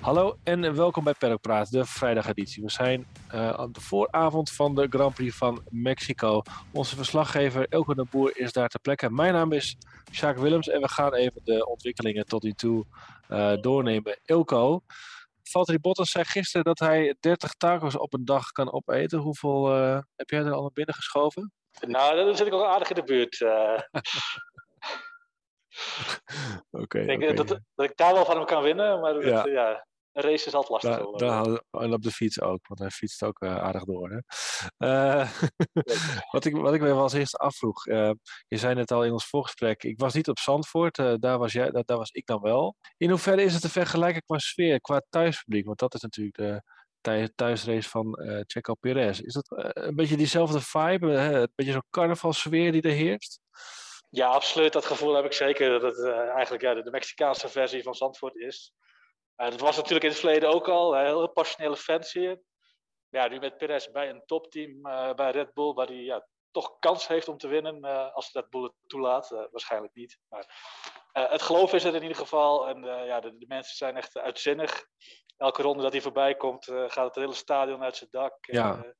Hallo en welkom bij Paddock Praat, de vrijdageditie. We zijn uh, op de vooravond van de Grand Prix van Mexico. Onze verslaggever Elko de Boer is daar ter plekke. Mijn naam is Sjaak Willems en we gaan even de ontwikkelingen tot nu toe uh, doornemen. Elko, Valtteri Bottas zei gisteren dat hij 30 tacos op een dag kan opeten. Hoeveel uh, heb jij er al naar binnen geschoven? Nou, dan zit ik al aardig in de buurt. Oké. ik denk okay. dat, dat, ik daar wel van hem kan winnen, maar ja. Dat, ja een race is altijd lastig. Da, da, en op de fiets ook, want hij fietst ook uh, aardig door. Hè? Uh, wat, ik, wat ik me wel als eerste afvroeg, uh, je zei net al in ons voorgesprek, ik was niet op Zandvoort, daar, was jij, daar, daar, was ik dan wel. In hoeverre is het te vergelijken qua sfeer, qua thuispubliek? Want dat is natuurlijk de thuisrace van Checo Perez. Is dat een beetje diezelfde vibe, een beetje zo'n carnavalsfeer die er heerst? Ja, absoluut. Dat gevoel heb ik zeker. Dat het eigenlijk ja, de, Mexicaanse versie van Zandvoort is. Uh, dat was natuurlijk in het verleden ook al. Heel passionele fans hier. Ja, nu met Perez bij een topteam uh, bij Red Bull, waar hij ja, toch kans heeft om te winnen als Red Bull het toelaat. waarschijnlijk niet. Maar het geloof is er in ieder geval. En ja, de, de, mensen zijn echt uitzinnig. Elke ronde dat hij voorbij komt, gaat het hele stadion uit zijn dak. Ja.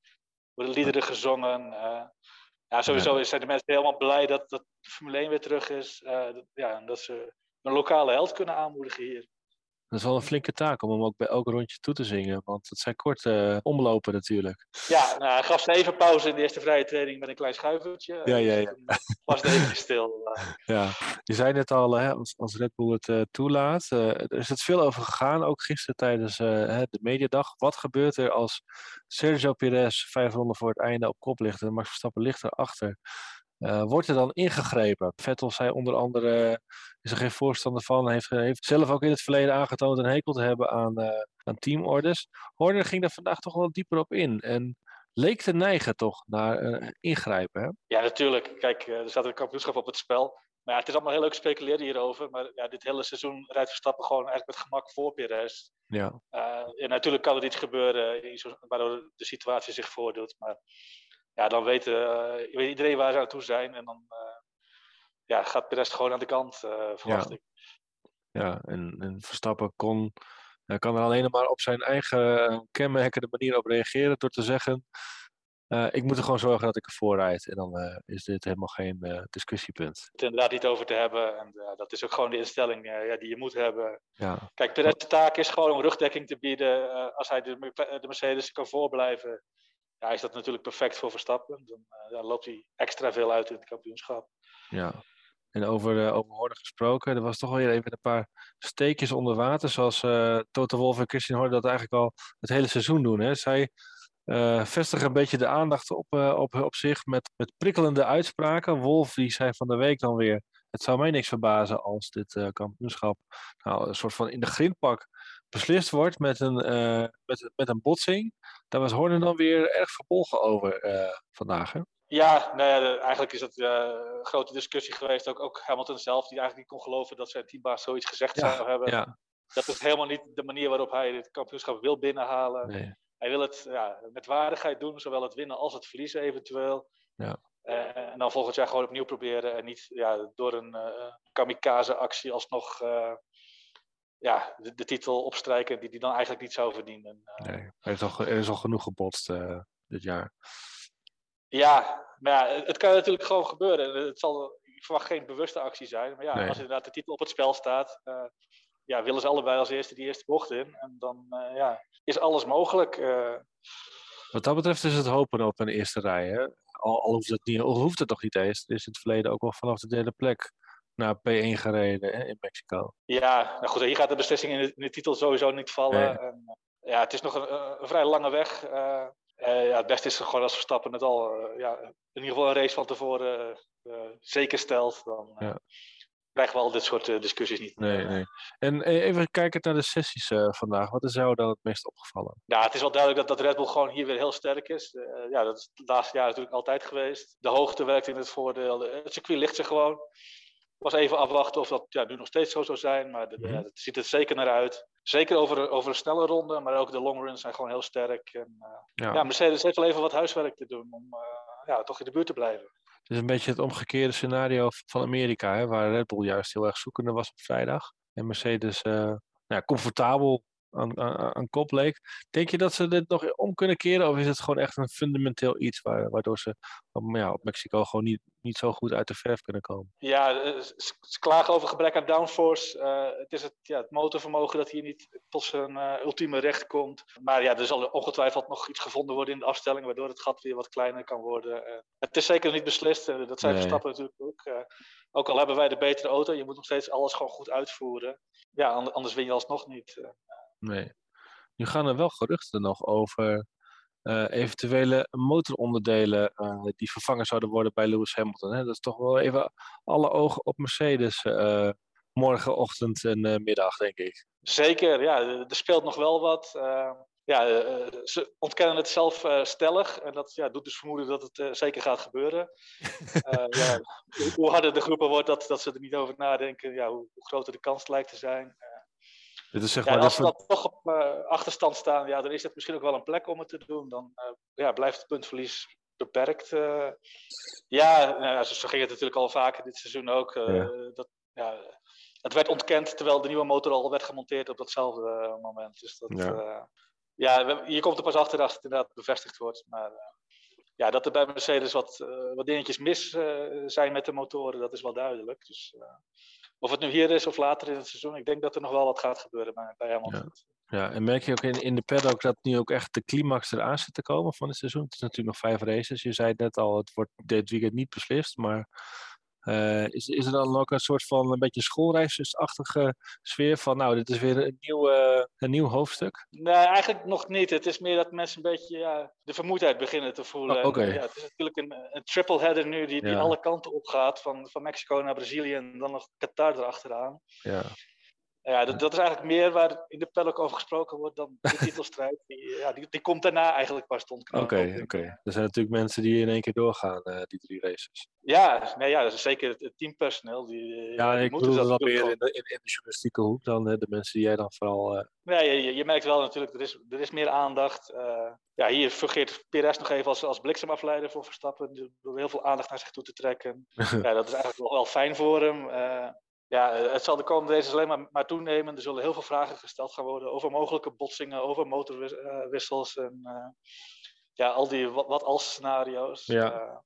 worden liederen gezongen. Ja, sowieso ja. zijn de mensen helemaal blij dat, dat Formule 1 weer terug is. ja, en dat ze een lokale held kunnen aanmoedigen hier. Dat is wel een flinke taak om hem ook bij elk rondje toe te zingen. Want het zijn korte uh, omlopen natuurlijk. Ja, nou, hij gaf ze even pauze in de eerste vrije training met een klein schuivertje. Ja, ja, ja. Was het even stil. ja, je zei net al, hè, als, als Red Bull het uh, toelaat. Uh, er is het veel over gegaan, ook gisteren tijdens de mediadag. Wat gebeurt er als Sergio Perez vijf ronden voor het einde op kop ligt en Max Verstappen ligt erachter? Uh, wordt er dan ingegrepen? Vettel zei onder andere, is er geen voorstander van, heeft, heeft zelf ook in het verleden aangetoond een hekel te hebben aan, uh, aan teamorders. Horner ging daar vandaag toch wel dieper op in en leek te neigen toch naar uh, ingrijpen. Hè? Ja, natuurlijk. Kijk, er staat een kampioenschap op het spel. Maar ja, het is allemaal heel leuk speculeren hierover. Maar ja, dit hele seizoen rijdt Verstappen gewoon eigenlijk met gemak voor Perez. Ja. en natuurlijk kan er iets gebeuren waardoor de situatie zich voordoet. Maar ja, dan weet, uh, weet iedereen waar ze aan toe zijn. En dan uh, ja, gaat Perez gewoon aan de kant, uh, verwacht ja. ik. Ja, en, en Verstappen kon, kan er alleen maar op zijn eigen kenmerkende manier op reageren door te zeggen... ik moet er gewoon zorgen dat ik ervoor rijd. En dan is dit helemaal geen discussiepunt. Het inderdaad niet over te hebben. En dat is ook gewoon de instelling ja, die je moet hebben. Ja. Kijk, Perez' taak is gewoon om rugdekking te bieden. als hij de, de Mercedes kan voorblijven ja, is dat natuurlijk perfect voor Verstappen. Dan, uh, dan, loopt hij extra veel uit in het kampioenschap. Ja, en over, uh, over Horner gesproken, er was toch wel even een paar steekjes onder water, zoals uh, Toto Wolff en Christian Horner dat eigenlijk al het hele seizoen doen. Hè? Zij vestigen een beetje de aandacht op, op, op zich met, met prikkelende uitspraken. Wolf die zei van de week dan weer, het zou mij niks verbazen als dit kampioenschap nou, een soort van in de grindpak beslist wordt met een, uh, met, met een botsing. Daar was Horner dan weer erg verbolgen over uh, vandaag. Hè? Ja, nou ja de, eigenlijk is het uh, een grote discussie geweest. Ook, ook Hamilton zelf, die eigenlijk niet kon geloven dat zijn teambaas zoiets gezegd ja, zou hebben. Ja. Dat is helemaal niet de manier waarop hij het kampioenschap wil binnenhalen. Nee. Hij wil het ja, met waardigheid doen, zowel het winnen als het verliezen eventueel. Ja. Uh, en dan volgend jaar gewoon opnieuw proberen. En niet ja, door een uh, kamikaze-actie alsnog uh, ja, de, de, titel opstrijken die hij dan eigenlijk niet zou verdienen. nee, er is al, er is al genoeg gebotst dit jaar. Ja, maar ja, het kan natuurlijk gewoon gebeuren. Het zal, ik verwacht geen bewuste actie zijn. Maar ja, Nee. als inderdaad de titel op het spel staat, uh, ja, willen ze allebei als eerste die eerste bocht in. En dan uh, ja, is alles mogelijk. Uh, Wat dat betreft is het hopen op een eerste rij. Hè? Al, al, hoeft het niet, al hoeft het nog niet eens. Er is in het verleden ook wel vanaf de derde plek naar P1 gereden hè, in Mexico. Ja, nou goed, hier gaat de beslissing in de, in de titel sowieso niet vallen. Nee. En, ja, het is nog een, een vrij lange weg. Uh, ja, het beste is gewoon als Verstappen het al uh, ja, in ieder geval een race van tevoren uh, zeker stelt. Dan ja. krijgen we al dit soort discussies niet. Nee, nee. En even kijken naar de sessies vandaag. Wat is jou dan het meest opgevallen? Ja, het is wel duidelijk dat, dat Red Bull gewoon hier weer heel sterk is. ja, dat is het laatste jaar natuurlijk altijd geweest. De hoogte werkt in het voordeel. Het circuit ligt er gewoon was even afwachten of dat ja, nu nog steeds zo zou zijn. Maar de, Mhm. ja, het ziet er zeker naar uit. Zeker over, over een snelle ronde, maar ook de long runs zijn gewoon heel sterk. En, uh, Ja. ja. Mercedes heeft wel even wat huiswerk te doen om uh, ja, toch in de buurt te blijven. Het is een beetje het omgekeerde scenario van Amerika, hè, waar Red Bull juist heel erg zoekende was op vrijdag. En Mercedes uh, nou comfortabel aan, aan, aan, kop leek. Denk je dat ze dit nog om kunnen keren? Of is het gewoon echt een fundamenteel iets waardoor ze ja, op Mexico gewoon niet, niet zo goed uit de verf kunnen komen? Ja, eh, ze, klagen over gebrek aan downforce. Uh, het is het, ja, het motorvermogen dat hier niet tot zijn uh, ultieme recht komt. Maar ja, er zal ongetwijfeld nog iets gevonden worden in de afstelling, waardoor het gat weer wat kleiner kan worden. het is zeker niet beslist. dat zijn nee. Verstappen natuurlijk ook. ook al hebben wij de betere auto, je moet nog steeds alles gewoon goed uitvoeren. Ja, anders win je alsnog niet. Nee. Nu gaan er wel geruchten nog over uh, eventuele motoronderdelen uh, die vervangen zouden worden bij Lewis Hamilton. Hè? Dat is toch wel even alle ogen op Mercedes uh, morgenochtend en middag, denk ik. Zeker, ja. Er speelt nog wel wat. ja, ze ontkennen het zelf stellig. En dat ja, doet dus vermoeden dat het zeker gaat gebeuren. ja, hoe harder de groepen wordt dat, dat ze er niet over nadenken, ja, hoe, hoe groter de kans lijkt te zijn. Dit is zeg ja, maar als we dan toch op uh, achterstand staan, ja, dan is het misschien ook wel een plek om het te doen. Dan uh, ja, blijft het puntverlies beperkt. Uh, ja, nou, zo, zo ging het natuurlijk al vaker dit seizoen ook. Ja. Dat, ja, het werd ontkend terwijl de nieuwe motor al werd gemonteerd op datzelfde moment. Dus dat, ja. ja, je komt er pas achter als het inderdaad bevestigd wordt. Maar ja, dat er bij Mercedes wat, wat dingetjes mis zijn met de motoren, dat is wel duidelijk. Dus of het nu hier is of later in het seizoen, ik denk dat er nog wel wat gaat gebeuren bij, bij Hamilton. Ja. ja, en merk je ook in, in de paddock dat nu ook echt de climax eraan zit te komen van het seizoen? Het is natuurlijk nog vijf races. Je zei het net al, het wordt dit weekend niet beslist, maar is, is er dan ook een soort van een beetje schoolreisachtige sfeer van, nou, dit is weer een nieuw, uh, een nieuw hoofdstuk? Nee, eigenlijk nog niet. Het is meer dat mensen een beetje ja, de vermoeidheid beginnen te voelen. Oh, okay. ja, het is natuurlijk een, een triple header nu die, die ja. alle kanten op gaat, van, van Mexico naar Brazilië en dan nog Qatar erachteraan. Ja. Ja, dat, dat, is eigenlijk meer waar in de paddock over gesproken wordt dan de titelstrijd. Die, ja, die, die komt daarna eigenlijk pas stond. Oké, oké. Okay. Er zijn natuurlijk mensen die in één keer doorgaan, uh, die drie races. Ja, nee, ja, zeker het teampersoneel. Die, ja, die ik bedoel dat wel meer in de, in, in de journalistieke hoek dan de mensen die jij dan vooral... Uh... Ja, je, je, merkt wel natuurlijk, er is, er is meer aandacht. Uh, ja, hier fungeert Perez nog even als, als bliksemafleider voor Verstappen. Door heel veel aandacht naar zich toe te trekken. ja, dat is eigenlijk wel, wel fijn voor hem ja, het zal de komende races alleen maar, maar toenemen. Er zullen heel veel vragen gesteld gaan worden over mogelijke botsingen, over motorwissels en uh, ja, al die wat, wat als scenario's. Ja. Uh,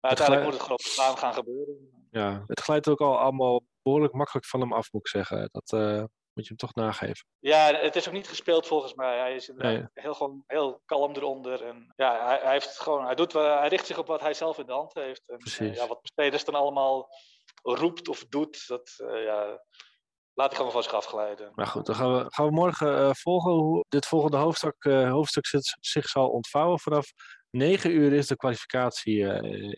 maar uiteindelijk moet het gewoon gaan gebeuren. Ja, het glijdt ook al allemaal behoorlijk makkelijk van hem af, moet ik zeggen. Dat uh, moet je hem toch nageven. Ja, het is ook niet gespeeld volgens mij. Hij is nee. heel, gewoon, heel kalm eronder. En ja, hij, hij, heeft gewoon, hij, doet, hij richt zich op wat hij zelf in de hand heeft. En, Precies. ja, wat spelers dan allemaal roept of doet, dat uh, ja, laat ik gewoon van zich afglijden. Maar goed, dan gaan we, gaan we morgen uh, volgen hoe dit volgende hoofdstuk, uh, hoofdstuk zich zal ontvouwen. Vanaf 9 uur is de kwalificatie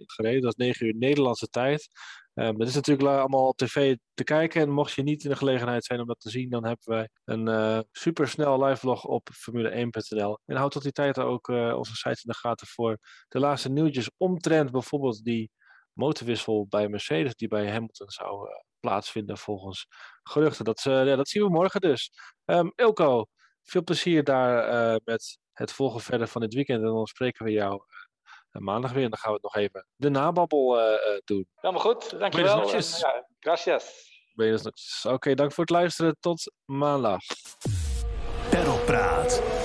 gereden, dat is 9 uur Nederlandse tijd. Um, het is natuurlijk allemaal op tv te kijken. En mocht je niet in de gelegenheid zijn om dat te zien, dan hebben wij een supersnel live vlog op Formule1.nl. En houd tot die tijd ook onze site in de gaten voor de laatste nieuwtjes omtrent bijvoorbeeld die motorwissel bij Mercedes die bij Hamilton zou uh, plaatsvinden volgens geruchten. Dat, uh, ja, dat zien we morgen dus. Um, Ilko, veel plezier daar uh, met het volgen verder van dit weekend. En dan spreken we jou maandag weer. En dan gaan we het nog even de nababbel doen. Helemaal goed, dankjewel. En, ja, gracias. Oké, okay, dank voor het luisteren. Tot maandag. Perropraat.